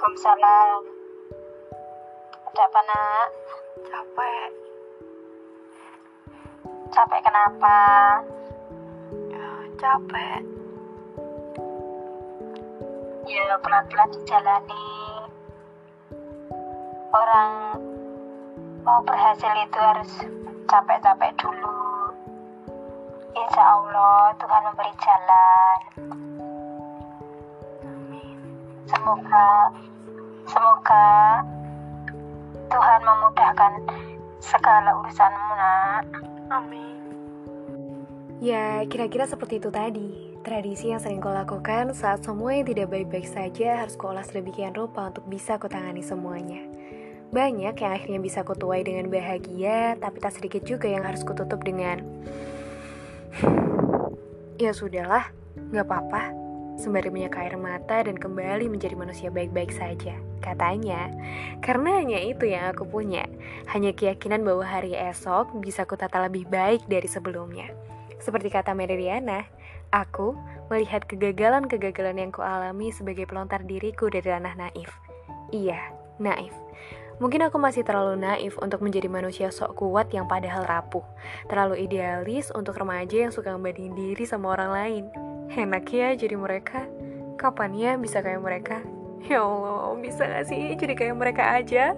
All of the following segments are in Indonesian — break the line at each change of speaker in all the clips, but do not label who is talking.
Waalaikumsalam. Ada apa nak?
Capek.
Capek kenapa?
Ya, capek.
Ya pelan-pelan dijalani. Orang mau berhasil itu harus capek-capek dulu. Insya Allah Tuhan memberi jalan. Semoga semoga Tuhan memudahkan segala urusanmu nak.
Amin.
Ya, kira-kira seperti itu tadi. Tradisi yang sering kau lakukan saat semua yang tidak baik-baik saja harus kau olah sedemikian rupa untuk bisa kau tangani semuanya. Banyak yang akhirnya bisa kau tuai dengan bahagia, tapi tak sedikit juga yang harus kau tutup dengan Ya sudahlah, gak apa-apa. Sembari menyeka air mata dan kembali menjadi manusia baik-baik saja. Katanya, karena hanya itu yang aku punya. Hanya keyakinan bahwa hari esok bisa kutata lebih baik dari sebelumnya. Seperti kata Meridiana, aku melihat kegagalan-kegagalan yang kualami sebagai pelontar diriku dari ranah naif. Iya, naif. Mungkin aku masih terlalu naif untuk menjadi manusia sok kuat yang padahal rapuh. Terlalu idealis untuk remaja yang suka membanding diri sama orang lain. Enak ya jadi mereka. Kapan ya bisa kayak mereka? Ya Allah, bisa gak sih jadi kayak mereka aja?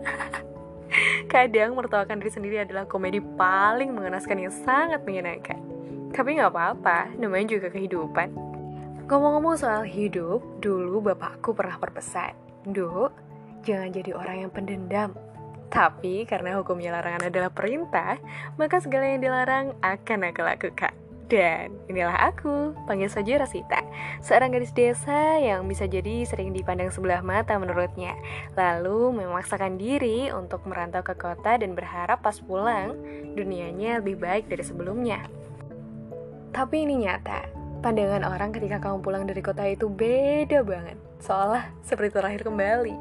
Kadang mertuakan diri sendiri adalah komedi paling mengenaskan yang sangat menyenangkan. Tapi gak apa-apa, namanya juga kehidupan. Ngomong-ngomong soal hidup, dulu bapakku pernah berpesan, Duk, jangan jadi orang yang pendendam. Tapi karena hukumnya larangan adalah perintah, maka segala yang dilarang akan aku lakukan. Dan inilah aku, panggil saja Rasita, seorang gadis desa yang bisa jadi sering dipandang sebelah mata menurutnya. Lalu memaksakan diri untuk merantau ke kota dan berharap pas pulang, dunianya lebih baik dari sebelumnya. Tapi ini nyata, pandangan orang ketika kamu pulang dari kota itu beda banget. Seolah seperti terakhir kembali.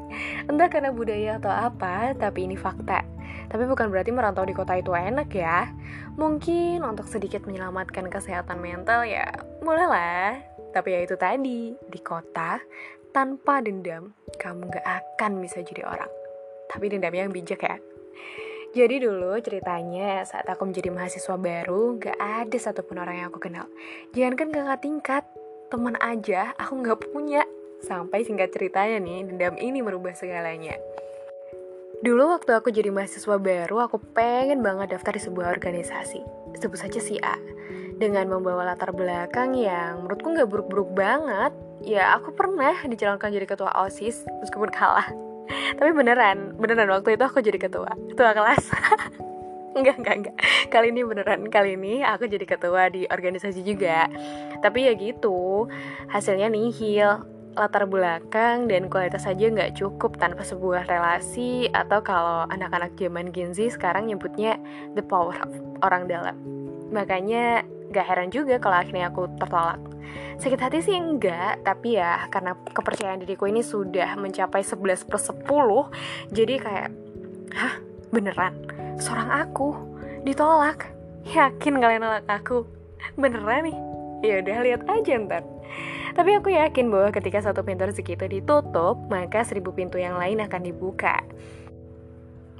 Entah karena budaya atau apa, tapi ini fakta. Tapi bukan berarti merantau di kota itu enak ya. Mungkin untuk sedikit menyelamatkan kesehatan mental ya, bolehlah. Tapi ya itu tadi, di kota, tanpa dendam, kamu gak akan bisa jadi orang. Tapi dendam yang bijak ya. Jadi dulu ceritanya saat aku menjadi mahasiswa baru, gak ada satupun orang yang aku kenal. Jangankan kakak tingkat, teman aja aku gak punya. Sampai singkat ceritanya nih, dendam ini merubah segalanya. Dulu waktu aku jadi mahasiswa baru, aku pengen banget daftar di sebuah organisasi. Sebut saja si A. Dengan membawa latar belakang yang menurutku nggak buruk-buruk banget. Ya, aku pernah dicalonkan jadi ketua OSIS meskipun kalah. Tapi beneran, beneran waktu itu aku jadi ketua, ketua kelas. enggak, enggak, enggak. Kali ini beneran, kali ini aku jadi ketua di organisasi juga. Tapi ya gitu, hasilnya nihil latar belakang dan kualitas saja nggak cukup tanpa sebuah relasi atau kalau anak-anak zaman Gen Z sekarang nyebutnya the power of orang dalam. Makanya gak heran juga kalau akhirnya aku tertolak. Sakit hati sih enggak, tapi ya karena kepercayaan diriku ini sudah mencapai 11 per 10, jadi kayak, hah beneran? Seorang aku ditolak? Yakin kalian nolak aku? Beneran nih? Ya udah lihat aja ntar. Tapi aku yakin bahwa ketika satu pintu rezeki itu ditutup, maka seribu pintu yang lain akan dibuka.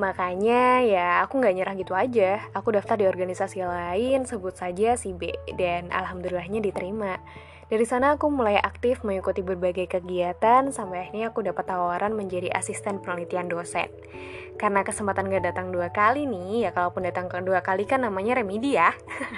Makanya ya aku nggak nyerah gitu aja. Aku daftar di organisasi lain, sebut saja si B, dan alhamdulillahnya diterima. Dari sana aku mulai aktif mengikuti berbagai kegiatan sampai akhirnya aku dapat tawaran menjadi asisten penelitian dosen. Karena kesempatan gak datang dua kali nih, ya kalaupun datang kedua kali kan namanya remedi ya.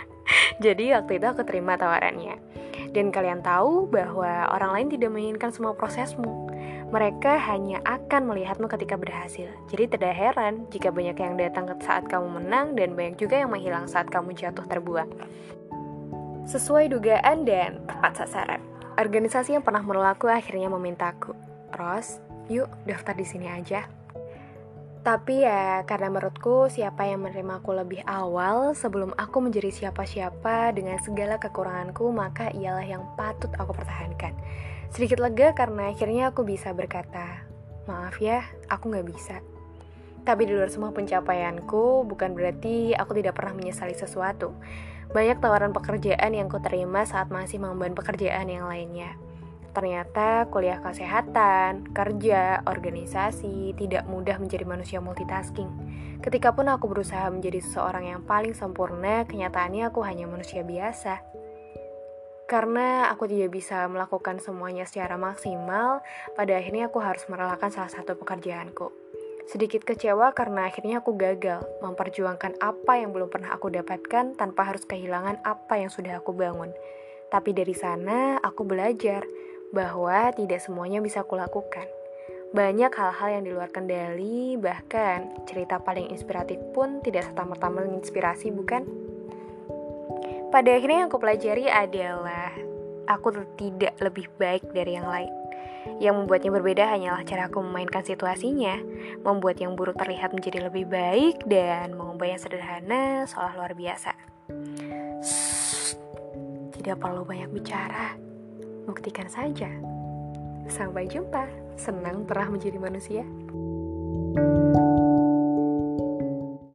Jadi waktu itu aku terima tawarannya. Dan kalian tahu bahwa orang lain tidak menginginkan semua prosesmu. Mereka hanya akan melihatmu ketika berhasil. Jadi tidak heran jika banyak yang datang saat kamu menang dan banyak juga yang menghilang saat kamu jatuh terbuang. Sesuai dugaan dan tepat sasaran. Organisasi yang pernah menolakku akhirnya memintaku. Ros, yuk daftar di sini aja. Tapi ya karena menurutku siapa yang menerimaku lebih awal sebelum aku menjadi siapa-siapa dengan segala kekuranganku maka ialah yang patut aku pertahankan. Sedikit lega karena akhirnya aku bisa berkata, maaf ya, aku gak bisa. Tapi di luar semua pencapaianku bukan berarti aku tidak pernah menyesali sesuatu. Banyak tawaran pekerjaan yang ku terima saat masih mengemban pekerjaan yang lainnya. Ternyata kuliah kesehatan, kerja, organisasi tidak mudah menjadi manusia multitasking. Ketika pun aku berusaha menjadi seseorang yang paling sempurna, kenyataannya aku hanya manusia biasa. Karena aku tidak bisa melakukan semuanya secara maksimal, pada akhirnya aku harus merelakan salah satu pekerjaanku. Sedikit kecewa karena akhirnya aku gagal memperjuangkan apa yang belum pernah aku dapatkan tanpa harus kehilangan apa yang sudah aku bangun. Tapi dari sana aku belajar bahwa tidak semuanya bisa kulakukan. Banyak hal-hal yang di luar kendali, bahkan cerita paling inspiratif pun tidak serta-merta menginspirasi, bukan? Pada akhirnya yang aku pelajari adalah aku tidak lebih baik dari yang lain. Yang membuatnya berbeda hanyalah cara aku memainkan situasinya, membuat yang buruk terlihat menjadi lebih baik, dan mengubah yang sederhana seolah luar biasa. Tidak perlu banyak bicara, buktikan saja. Sampai jumpa, senang telah menjadi manusia.